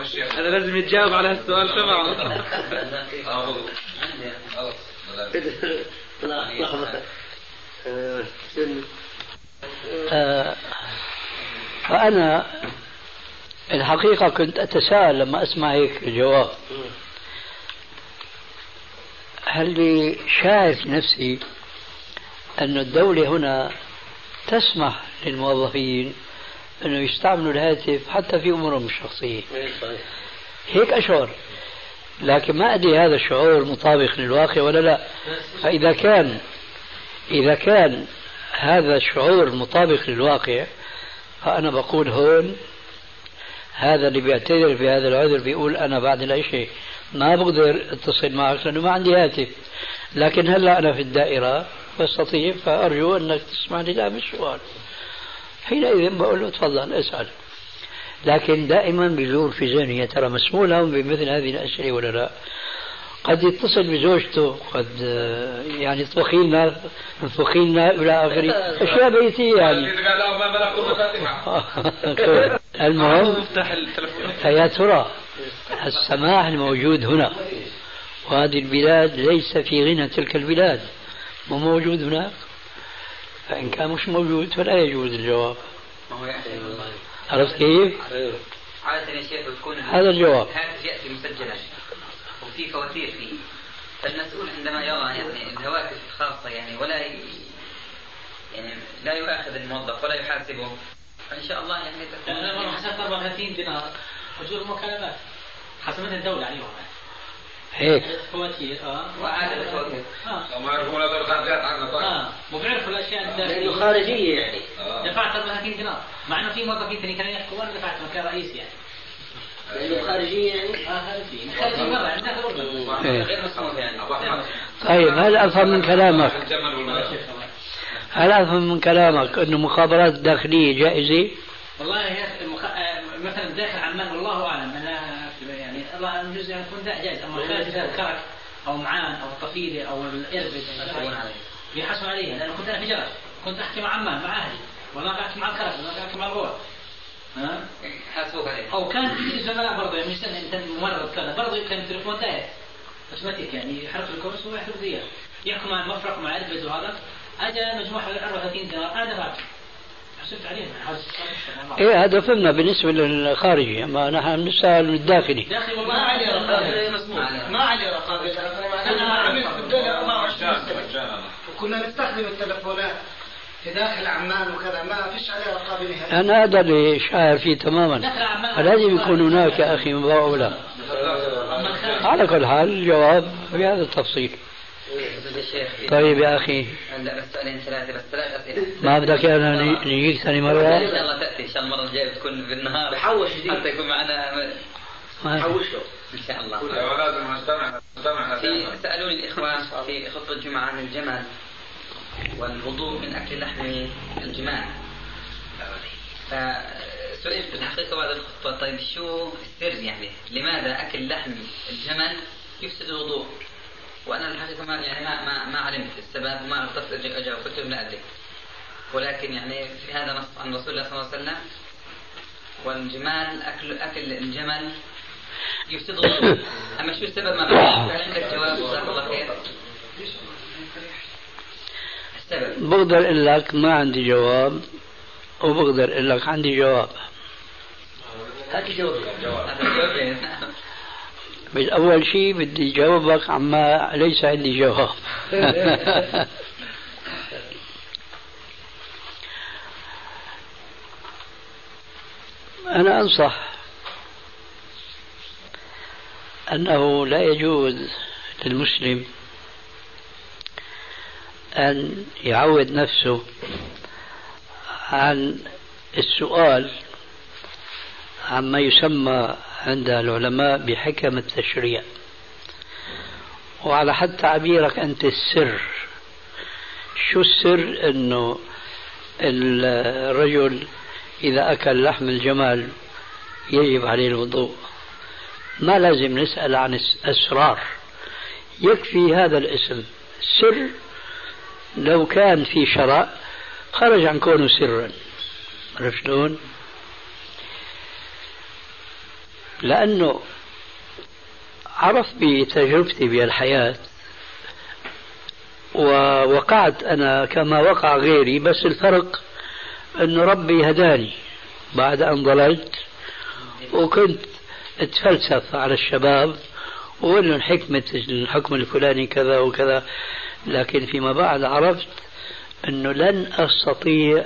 الشيخ هذا لازم يتجاوب على السؤال تبعه آه والله. خلاص لحظة آه، سن. آه، فأنا الحقيقة كنت أتساءل لما أسمع هيك الجواب. هل لي شايف نفسي أن الدولة هنا تسمح للموظفين أنه يستعملوا الهاتف حتى في أمورهم الشخصية؟ إيه،. هيك أشعر. لكن ما أدري هذا الشعور مطابق للواقع ولا لا. فإذا كان إذا كان هذا الشعور مطابق للواقع فأنا بقول هون هذا اللي بيعتذر بهذا العذر بيقول أنا بعد العشاء ما بقدر اتصل معك لأنه ما عندي هاتف. لكن هلأ أنا في الدائرة بستطيع فأرجو أنك تسمعني الآن بالسؤال حينئذ بقول له تفضل اسأل. لكن دائما بيدور في ذهني يا ترى مسموح لهم بمثل هذه الأسئلة ولا لا؟ قد يتصل بزوجته قد يعني اطبخي لنا انفخي لنا إلى آخره. اشياء بيتيه يعني؟ <laughs> المهم فيا ترى السماح الموجود هنا. وهذه البلاد ليس في غنى تلك البلاد. مو موجود هناك؟ فإن كان مش موجود فلا يجوز الجواب. عرفت كيف؟ عادة يا شيخ هذا الجواب. وفي فواتير فيه فالمسؤول عندما يرى يعني الهواتف الخاصة يعني ولا ي... يعني لا يؤاخذ الموظف ولا يحاسبه فإن شاء الله يعني تكون أنا مرة حسبت 34 دينار اجور المكالمات. حسبتها الدولة عليهم. هيك فواتير آه. وعادة الفواتير. آه. ما يعرفون هذول خارجات عنا طيب آه. وبيعرفوا الأشياء الداخلية. خارجية يعني. آه. دفعت 34 دينار. مع إنه في موظفين ثانيين كانوا يحكوا وأنا دفعت مكان رئيسي يعني. يعني. آه عندنا إيه. غير مسموح يعني. طيب هل افهم من كلامك. هل افهم من كلامك إنه مخابرات داخلية جائزة؟ والله هي المخ... آه، مثلا داخل عمان والله أعلم. أنا يعني الله يجوز أن يكون جائز. أما خارج الكرك أو معان أو الطفيله أو الإربد. بيحاسبون عليها. لأنه كنت أنا في جرس. كنت أحكي مع عمان مع أهلي. والله أحكي مع الكرك والله أحكي مع الغور ها؟ أو كان في زملاء برضه يعني مش سنة انت ممرض كذا برضه كان التليفون داير أوتوماتيك يعني يحرك الكورس ويحرك ديار يحكوا مع المفرق مع البز وهذا. اجى مجموعة حوالي 34 دينار أنا دفعت حسبت عليهم. إيه هذا فهمنا بالنسبة للخارجي. أما نحن بنسال من الداخلي. داخلي والله ما عليه رقابة. ما عليه. ما عليه رقابة. أنا عملت في الدولة 24 سنة مجانا. كنا نستخدم التلفونات في داخل عمان وكذا ما فيش عليها رقابه نهائيه أنا هذا اللي شاعر فيه تماما. فلازم يكون هناك يا أخي مضاعف على كل حال الجواب بهذا التفصيل. طيب يا أخي. بس سؤالين ثلاثة بس ثلاث ما بدك أنا نجيك ثاني مرة؟ إن شاء الله تأتي إن شاء الله المرة الجاية بتكون بالنهار بحوش جديد. حتى يكون معنا حوش له إن شاء الله. لازم نستمع نستمع في سألوني الإخوان في خطبة الجمعة عن الجمل والوضوء من أكل لحم الجمال فسئلت في الحقيقة بعد الخطبة طيب شو السر يعني؟ لماذا أكل لحم الجمل يفسد الوضوء؟ وأنا الحقيقة ما يعني ما ما, ما علمت السبب وما اغترت أجاوب قلت لا أدري. ولكن يعني في هذا نص عن رسول الله صلى الله عليه وسلم والجمال أكل أكل الجمل يفسد الوضوء. أما شو السبب ما بعرف. هل عندك جواب؟ جزاك الله خير. بقدر أقول لك ما عندي جواب وبقدر أقول لك عندي جواب. هات جواب. بس أول شيء بدي جاوبك عما ليس عندي جواب. <laughs> أنا أنصح أنه لا يجوز للمسلم أن يعود نفسه عن السؤال عما يسمى عند العلماء بحكم التشريع. وعلى حد تعبيرك أنت السر شو السر؟ أنه الرجل إذا أكل لحم الجمال يجب عليه الوضوء. ما لازم نسأل عن أسرار يكفي هذا الاسم سر لو كان في شرع خرج عن كونه سرا عرفت شلون؟ لأنه عرفت بتجربتي بالحياة ووقعت أنا كما وقع غيري بس الفرق أنه ربي هداني بعد أن ضللت وكنت أتفلسف على الشباب لهم حكمة الحكم الفلاني كذا وكذا لكن فيما بعد عرفت أنه لن أستطيع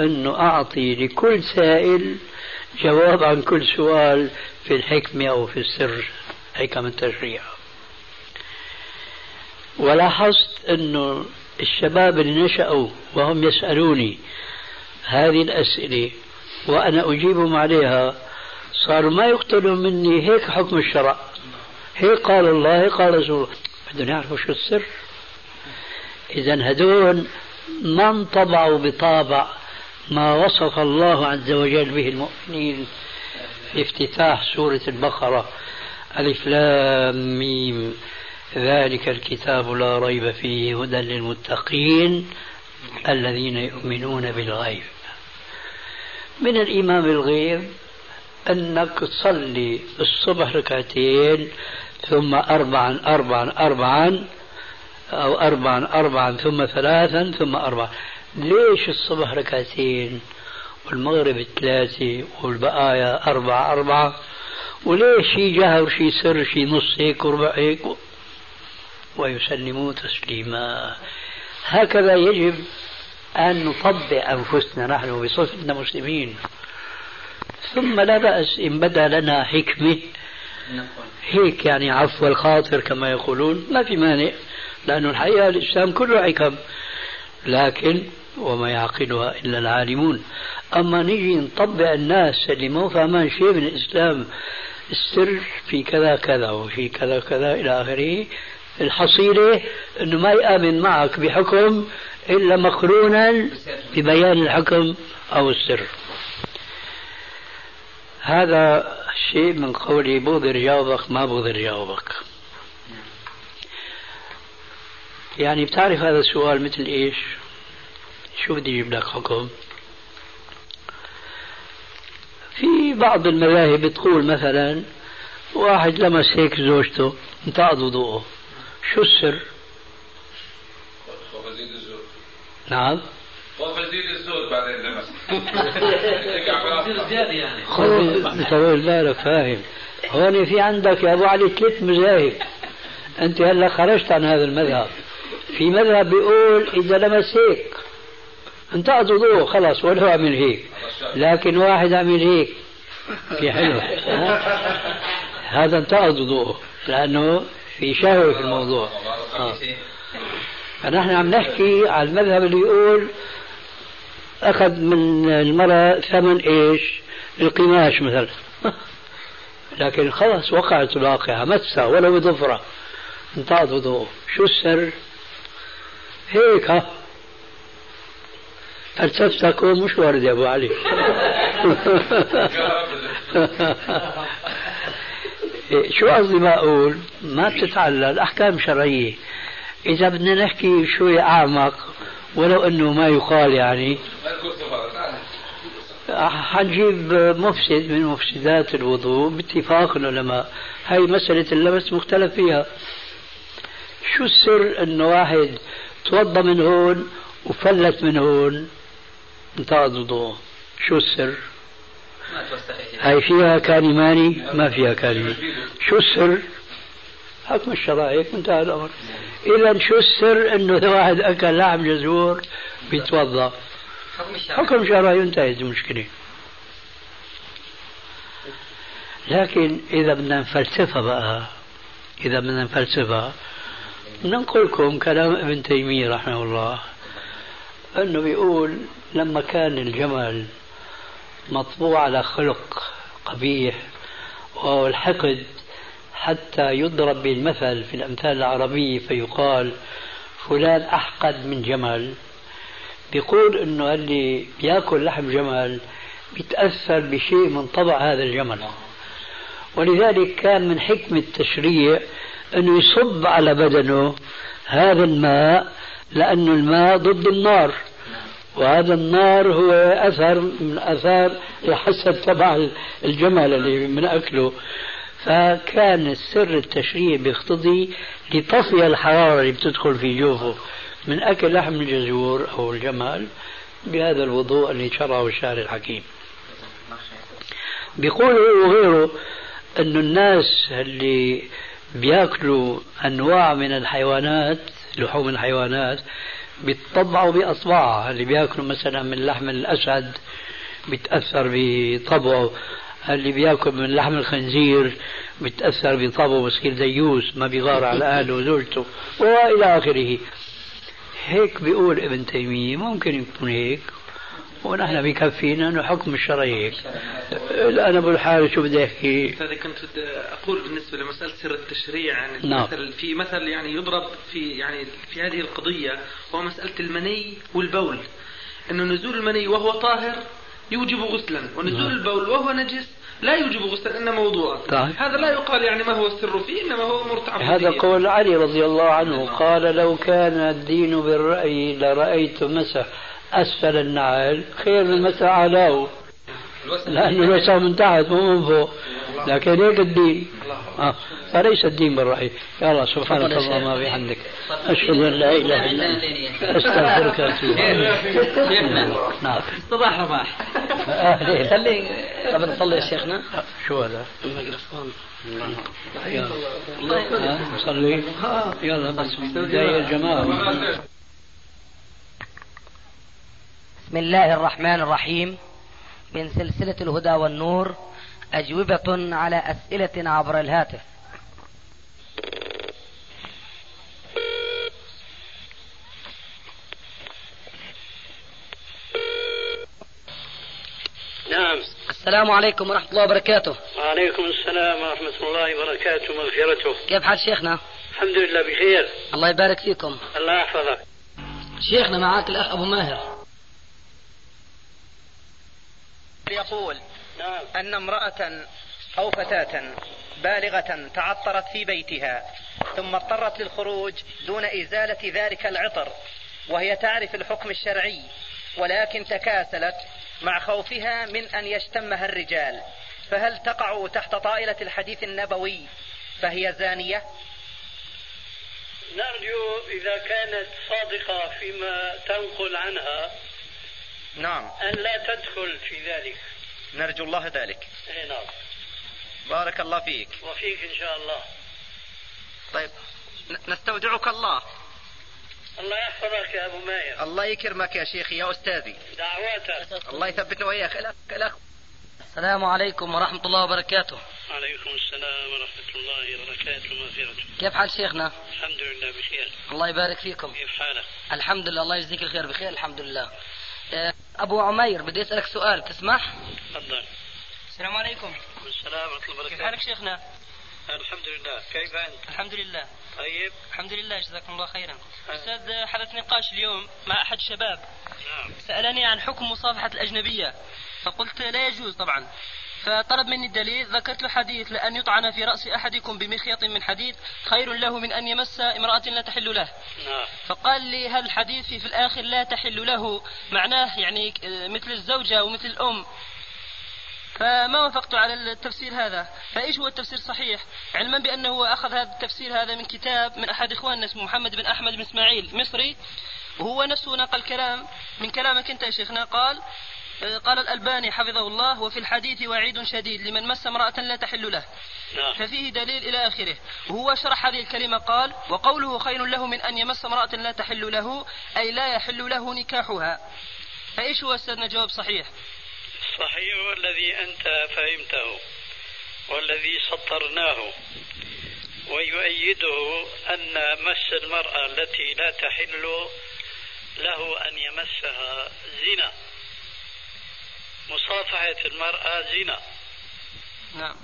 أنه أعطي لكل سائل جواب عن كل سؤال في الحكمة أو في السر حكم التشريع. ولاحظت أنه الشباب اللي نشأوا وهم يسألوني هذه الأسئلة وأنا أجيبهم عليها صاروا ما يقتلوا مني هيك حكم الشرع؟ هيك قال الله هيك قال رسول الله. بدهم يعرفوا شو السر؟ إذا هدول ما انطبعوا بطابع ما وصف الله عز وجل به المؤمنين في افتتاح سورة البقرة. ألف لام ميم. ذلك الكتاب لا ريب فيه هدى للمتقين الذين يؤمنون بالغيب. من الإيمان بالغيب أنك تصلي الصبح ركعتين ثم أربعا أربعا أربعا أو أربعا أربعا ثم ثلاثا ثم أربعا. ليش الصبح ركعتين والمغرب ثلاثة والبقايا أربعة أربعة؟ وليش شي جهر شي سر شي نص هيك وربع هيك؟ ويسلموا تسليما. هكذا يجب أن نطبع أنفسنا نحن بصفتنا مسلمين ثم لا بأس إن بدا لنا حكمة. هيك يعني عفو الخاطر كما يقولون. ما في مانع. لأن الحقيقة الإسلام كله حكم لكن وما يعقلها إلا العالمون. أما نجي نطبع الناس اللي ما فهمان شيء من الإسلام السر في كذا كذا وفي كذا كذا إلى آخره. الحصيلة أنه ما يآمن معك بحكم إلا مقرونا ببيان الحكم أو السر. هذا شيء من قولي بقدر جاوبك ما بقدر جاوبك. يعني بتعرف هذا السؤال مثل إيش؟ شو بدي أجيب لك حكم؟ في بعض المذاهب بتقول مثلا واحد لمس هيك زوجته انتقض وضوءه. شو السر؟ نعم. خوف يزيد الزود بعدين لمس. <laughs> زيادة يعني. خذ طول بالك فاهم. هون في عندك يا أبو علي ثلاث مذاهب. أنت هلأ خرجت عن هذا المذهب. في مذهب بيقول إذا لمس هيك انتقض وضوء خلاص ولو عمل هيك. لكن واحد عمل هيك. في حلو. هذا انتقض وضوءه لأنه في شهوة في الموضوع. آه. فنحن عم نحكي على المذهب اللي يقول أخذ من المرأة ثمن إيش؟ القماش مثلا. <laughs> لكن خلاص وقعت الواقعة مسها ولا بظفرة انتهت وضوءه شو السر؟ هيك ها؟ فلسفتك مش وارد يا أبو علي. <laughs> شو قصدي ما أقول؟ ما بتتعلل احكام شرعية. إذا بدنا نحكي شوي أعمق ولو إنه ما يقال يعني. حنجيب مفسد من مفسدات الوضوء باتفاق العلماء. هاي مسألة اللمس مختلف فيها. شو السر إنه واحد توضى من هون وفلت من هون. انتقض وضوءه شو السر؟ هاي فيها كلماني ما فيها كلمة شو السر؟ حكم الشرع هيك انتهى الأمر. اذا شو السر؟ اذا واحد أكل لحم جزور بيتوضأ. حكم شرعي انتهت المشكلة. لكن إذا بدنا نفلسفها بقى إذا بدنا نفلسفها ننقل لكم كلام ابن تيمية رحمه الله أنه بيقول لما كان الجمل مطبوع على خلق قبيح وهو الحقد حتى يضرب بالمثل في الأمثال العربية فيقال فلان أحقد من جمل بيقول إنه اللي بيأكل لحم جمل بيتأثر بشيء من طبع هذا الجمل ولذلك كان من حكمة التشريع انه يصب على بدنه هذا الماء لأن الماء ضد النار. وهذا النار هو أثر من أثار الحسد تبع الجمل اللي من أكله. فكان السر التشريع بيقتضي لتصفية الحرارة اللي بتدخل في جوفه من أكل لحم الجزور أو الجمل بهذا الوضوء اللي شرعه الشارع الحكيم. بيقول وغيره أن الناس اللي بياكلوا أنواع من الحيوانات لحوم الحيوانات بيطبعوا بأصبعها اللي بياكلوا مثلا من لحم الأسد بيتأثر بطبعه اللي بياكل من لحم الخنزير بيتأثر بطبعه بصير ديوس ما بيغار على أهله وزوجته وإلى آخره. هيك بيقول ابن تيمية ممكن يكون هيك. ونحن بكفينا انه حكم الشرعي هيك الآن أبو الحارث شو بدي احكي؟ هذا كنت أقول بالنسبة لمسألة سر التشريع يعني نعم. مثل في مثل يعني يضرب في يعني في هذه القضية وهو مسألة المني والبول إنه نزول المني وهو طاهر يوجب غسلا ونزول نعم. البول وهو نجس لا يوجب غسلا إنما وضوءا طيب. هذا لا يقال يعني ما هو السر فيه إنما هو تعبديه هذا قول علي رضي الله عنه قال لو كان الدين بالرأي لرأيت مسح أسفل النعل خير من مسح أعلاه لأنه المسح من تحت مو من فوق. لكن هيك الدين آه. فليس الدين بالرأي يا الله سبحانك اللهم وبحمدك. أشهد أن لا إله إلا أنت. أستغفرك وأتوب نعم. صباح رباح خلي قبل نصلي يا شيخنا. شو هذا؟ الميكروفون يلا. نصلي يلا بس. جاي الجماعة بسم الله الرحمن الرحيم. من سلسلة الهدى والنور أجوبة على أسئلة عبر الهاتف. نعم. السلام عليكم ورحمة الله وبركاته. وعليكم السلام ورحمة الله وبركاته ومغفرته كيف حال شيخنا؟ الحمد لله بخير. الله يبارك فيكم. الله يحفظك. شيخنا معاك الأخ أبو ماهر. يقول نعم. أن امرأة أو فتاة بالغة تعطرت في بيتها ثم اضطرت للخروج دون إزالة ذلك العطر وهي تعرف الحكم الشرعي ولكن تكاسلت مع خوفها من أن يشتمها الرجال. فهل تقع تحت طائلة الحديث النبوي فهي زانية؟ نرجو إذا كانت صادقة فيما تنقل عنها نعم. أن لا تدخل في ذلك. نرجو الله ذلك. إيه نعم. بارك الله فيك. وفيك إن شاء الله. طيب نستودعك الله. الله يحفظك يا أبو ماير الله يكرمك يا شيخي يا أستاذي. دعواتك. الله يثبتنا واياك الاخ الاخ السلام عليكم ورحمة الله وبركاته. عليكم السلام ورحمة الله وبركاته. ومغفرته كيف حال شيخنا؟ الحمد لله بخير. الله يبارك فيكم. كيف حالك؟ الحمد لله الله يجزيك الخير. بخير الحمد لله. أبو عمير بدي أسألك سؤال تسمح؟ تفضل. السلام عليكم. السلام ورحمة الله كيف وبركاته. حالك شيخنا؟ الحمد لله. كيف أنت؟ الحمد لله. طيب. الحمد لله جزاكم الله خيرا. أستاذ حدث نقاش اليوم مع أحد الشباب. نعم. سألني عن حكم مصافحة الأجنبية فقلت لا يجوز طبعا. فطلب مني الدليل ذكرت له حديث لأن يطعن في رأس أحدكم بمخيط من حديد خير له من أن يمس امرأة لا تحل له. نعم. فقال لي هل الحديث في, في الآخر لا تحل له؟ معناه يعني آه، مثل الزوجة ومثل الأم. فما وافقت على التفسير هذا. فإيش هو التفسير الصحيح؟ علما بأنه هو أخذ هذا التفسير هذا من كتاب من أحد إخواننا اسمه محمد بن أحمد بن إسماعيل مصري وهو نفسه نقل كلام من كلامك أنت يا شيخنا. قال قال الألباني حفظه الله وفي الحديث وعيد شديد لمن مس امرأة لا تحل له. نعم. ففيه دليل إلى آخره. وهو شرح هذه الكلمة قال وقوله خير له من أن يمس امرأة لا تحل له أي لا يحل له نكاحها. فإيش هو أستاذنا؟ جواب صحيح. صحيح والذي أنت فهمته والذي سطرناه ويؤيده أن مس المرأة التي لا تحل له أن يمسها زنا. مصافحة المرأة زنا. نعم.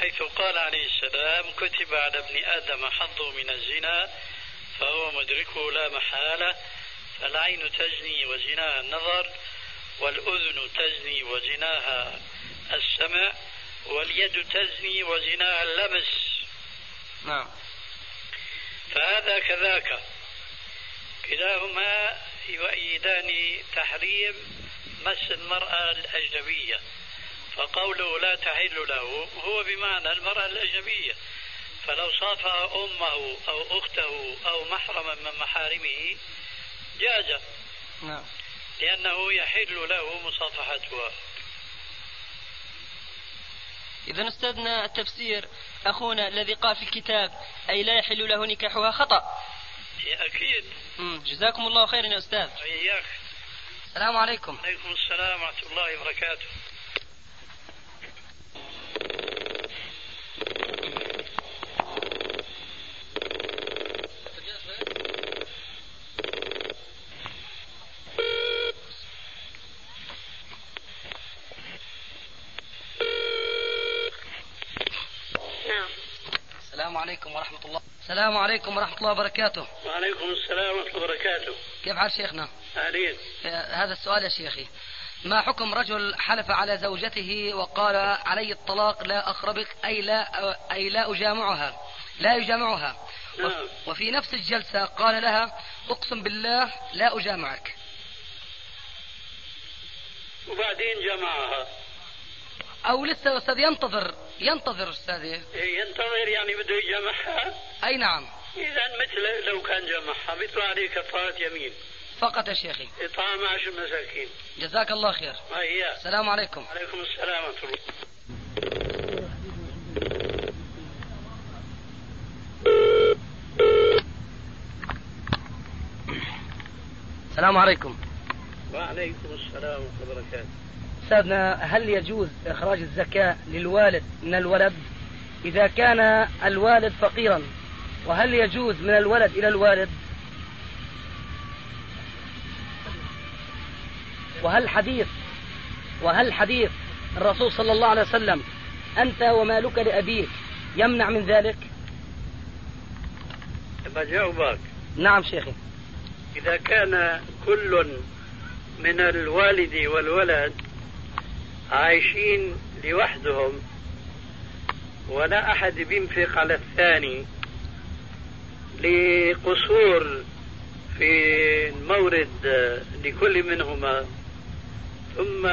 حيث قال عليه السلام كتب على ابن آدم حظه من الزنا فهو مدركه لا محالة فالعين تزني وزناها النظر والأذن تزني وزناها السمع واليد تزني وزناها اللمس. نعم. فهذا كذاك. كلاهما يؤيدان تحريم مس المرأة الأجنبية. فقوله لا تحل له هو بمعنى المرأة الأجنبية. فلو صافح أمه أو أخته أو محرما من محارمه جاز. نعم. لأنه يحل له مصافحتها. إذا أستاذنا التفسير أخونا الذي قال في الكتاب أي لا يحل له نكاحها خطأ. أكيد. مم. جزاكم الله خيرا يا أستاذ. إياك السلام عليكم. عليكم السلام ورحمة الله وبركاته نعم السلام عليكم ورحمة الله. السلام عليكم ورحمة الله وبركاته. وعليكم السلام ورحمة الله وبركاته. كيف حال شيخنا؟ أهلين هذا السؤال يا شيخي. ما حكم رجل حلف على زوجته وقال علي الطلاق لا أخربك أي لا أي لا أجامعها لا يجامعها؟ نعم. وف- وفي نفس الجلسة قال لها أقسم بالله لا أجامعك. وبعدين جمعها. أو لسه يا أستاذ ينتظر ينتظر أستاذي. إيه، ينتظر يعني بده يجمعها؟ أي نعم. إذا مثل لو كان جمعها بيطلع عليه كفارة يمين. فقط يا شيخي. إطعام عشر مساكين. جزاك الله خير. هيا السلام عليكم. عليكم السلام ورحمة الله. السلام عليكم. وعليكم السلام ورحمة الله وبركاته. أستاذنا هل يجوز إخراج الزكاة للوالد من الولد؟ إذا كان الوالد فقيرا وهل يجوز من الولد إلى الوالد؟ وهل حديث وهل حديث الرسول صلى الله عليه وسلم أنت ومالك لأبيك يمنع من ذلك؟ بجاوبك نعم شيخي. إذا كان كل من الوالد والولد عايشين لوحدهم ولا أحد بينفق على الثاني لقصور في المورد لكل منهما. ثم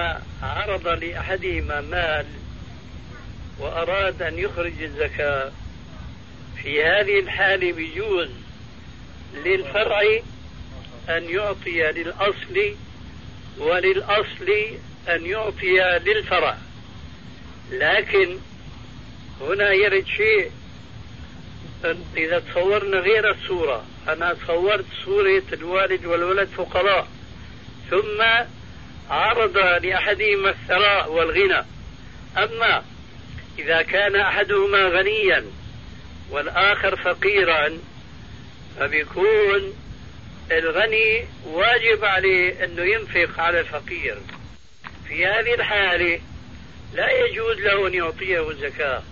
عرض لأحدهما مال وأراد أن يخرج الزكاة. في هذه الحالة بيجوز للفرع أن يعطي للأصل وللأصل أن يعطي للفرع لكن هنا يرد شيء. إذا تصورنا غير الصورة أنا تصورت صورة الوالد والولد فقراء ثم عرض لأحدهما الثراء والغنى. أما إذا كان أحدهما غنيا والآخر فقيرا فبيكون الغني واجب عليه أنه ينفق على الفقير. في هذه الحالة لا يجوز له أن يعطيه الزكاة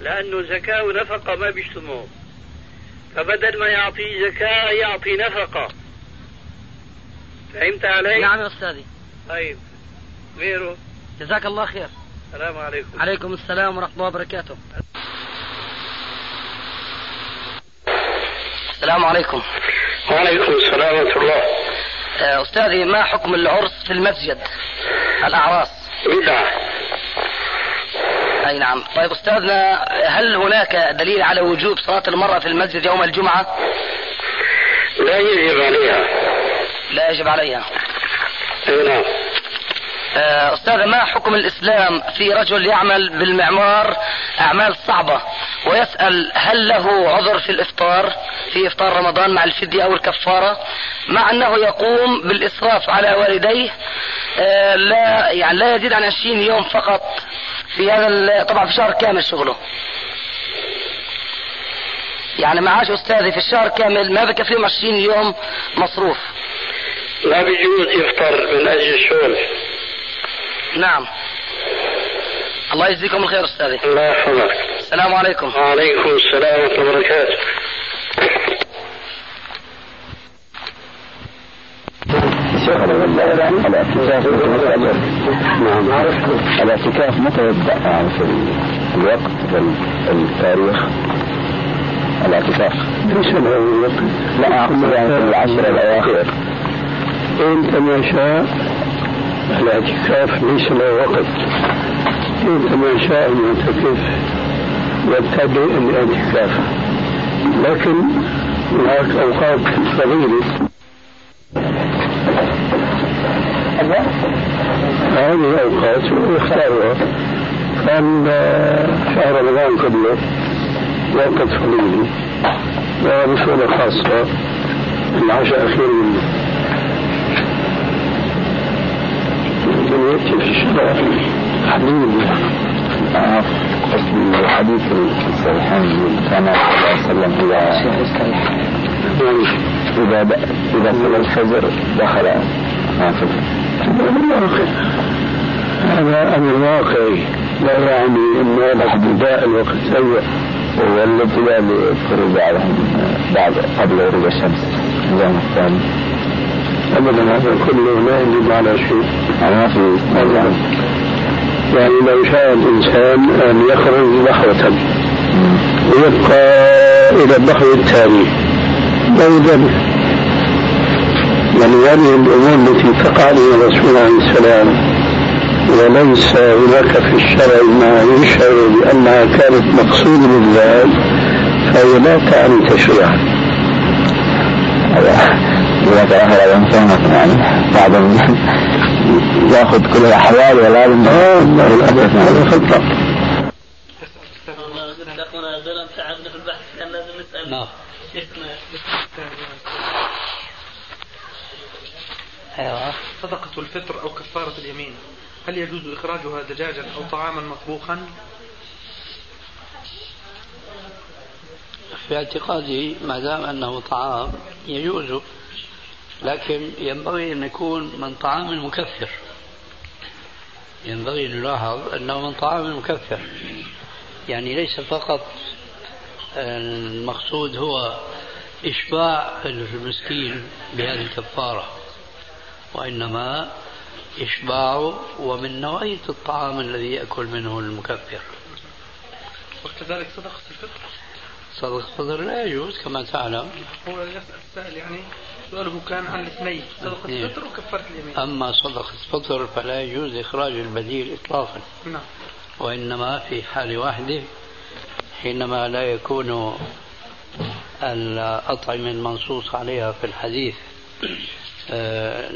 لأنه زكاة ونفقة ما بيجتمعوا فبدل ما يعطي زكاة يعطي نفقة. فهمت علي؟ نعم يا أستاذي. طيب غيره جزاك الله خير. السلام عليكم. عليكم السلام ورحمة الله وبركاته. السلام عليكم. وعليكم السلام ورحمة الله. أستاذي ما حكم العرس في المسجد؟ الأعراس. بدعة أي نعم. طيب أستاذنا هل هناك دليل على وجوب صلاة المرأة في المسجد يوم الجمعة؟ لا يجب عليها. لا يجب عليها. أي نعم. آه، أستاذ ما حكم الإسلام في رجل يعمل بالمعمار أعمال صعبة ويسأل هل له عذر في الإفطار في إفطار رمضان مع الفدية أو الكفارة مع أنه يقوم بالإسراف على والديه آه، لا يعني لا يزيد عن 20 يوم فقط في هذا طبعا في شهر كامل شغله. يعني معاش أستاذي في الشهر كامل ما بكفيهم 20 يوم مصروف. لا بيجوز يفطر من أجل الشغل نعم. الله يجزيكم الخير أستاذي. الله يحفظك. السلام عليكم. وعليكم السلام ورحمة الله وبركاته. نعم. الاعتكاف متى يبدأ يعني في الوقت في التاريخ الاعتكاف ليس لا اقصد يعني في العشر الأواخر. انت ما شاء الاعتكاف ليس له وقت. انت ما شاء المعتكف يبتدئ الاعتكاف لكن هناك أوقات فضيله هذه الأوقات يختارها. كان شهر رمضان كله وقت فضيلي وبصورة خاصة. العشاء الأخير منه. يأتي في الشرع حديث قصد الحديث الصحيحين كان صلى الله عليه وسلم اذا اذا اذا صلى الفجر دخل نافذ الواقع هذا أمر واقعي لا يعني أن هذا ابتداء الوقت سيء والابتداء للخروج عليهم بعد قبل غروب الشمس اليوم الثاني أبدا هذا كله لا يجب على شيء. ما في يعني لو شاء الإنسان أن يخرج ضحوة ويبقى إلى الضحو التالي. لا يعني هذه الأمور التي تقع للرسول عليه السلام. وليس هناك في الشرع ما يشعر بأنها كانت مقصود لله فهي لا تعني تشريعا إذا تأخر الإنسان يعني بعد يأخذ كل الأحوال ولازم هذا خطأ اخونا غير تعبنا في البحث كان لازم نسال نعم شيخنا أيوة. صدقة الفطر أو كفارة اليمين هل يجوز إخراجها دجاجا أو طعاما مطبوخا؟ في اعتقادي ما دام أنه طعام يجوز لكن ينبغي أن يكون من طعام مكفر ينبغي أن نلاحظ انه من طعام مكفر يعني ليس فقط المقصود هو إشباع المسكين بهذه الكفارة وإنما اشباعه ومن نوعية الطعام الذي يأكل منه المكفر. وكذلك صدقة الفطر؟ صدق الفطر لا يجوز كما تعلم. هو يسأل السائل يعني سؤاله كان عن الاثنين صدقة الاثنين. الفطر وكفارة اليمين. أما صدقة الفطر فلا يجوز إخراج البديل إطلاقا. نعم. وإنما في حال واحدة حينما لا يكون الأطعمة المنصوص عليها في الحديث آه،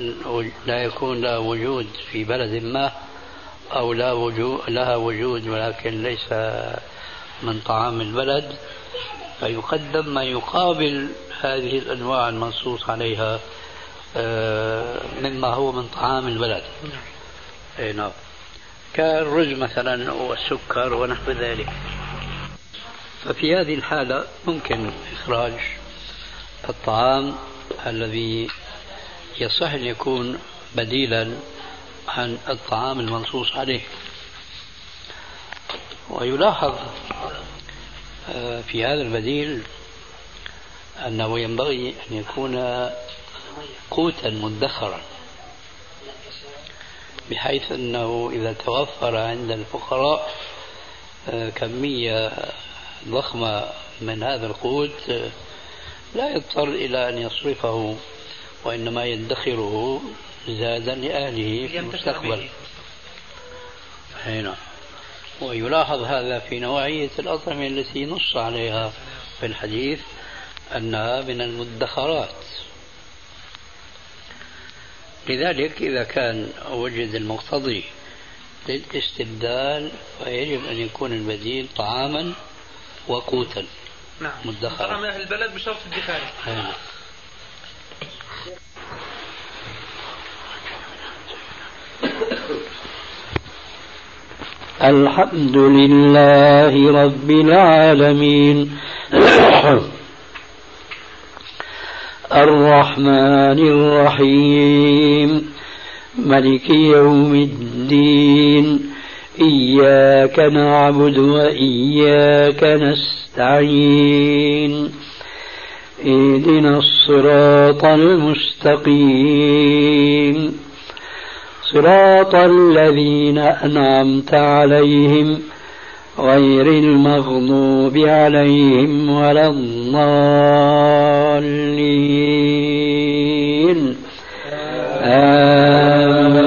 لا يكون لها وجود في بلد ما أو لا وجود لها وجود ولكن ليس من طعام البلد فيقدم ما يقابل هذه الأنواع المنصوص عليها آه، مما هو من طعام البلد. أي نعم. كالرز مثلا والسكر ونحو ذلك. ففي هذه الحالة ممكن إخراج الطعام الذي يصح أن يكون بديلا عن الطعام المنصوص عليه. ويلاحظ آه، في هذا البديل أنه ينبغي أن يكون قوتا مدخرا بحيث أنه إذا توفر عند الفقراء آه، كمية ضخمة من هذا القوت آه، لا يضطر إلى أن يصرفه وإنما يدخره زادا لأهله في المستقبل. هنا ويلاحظ هذا في نوعية الأطعمة التي نص عليها في الحديث. أنها من المدخرات. لذلك إذا كان وجد المقتضي للاستبدال فيجب أن يكون البديل طعاما وقوتا. نعم. مدخرا. طعام أهل البلد بشرط ادخاره نعم الحمد لله رب العالمين. <coughs> الرحمن الرحيم. ملك يوم الدين. إياك نعبد وإياك نستعين. اهدنا الصراط المستقيم. صراط الذين أنعمت عليهم غير المغضوب عليهم ولا الضالين. آه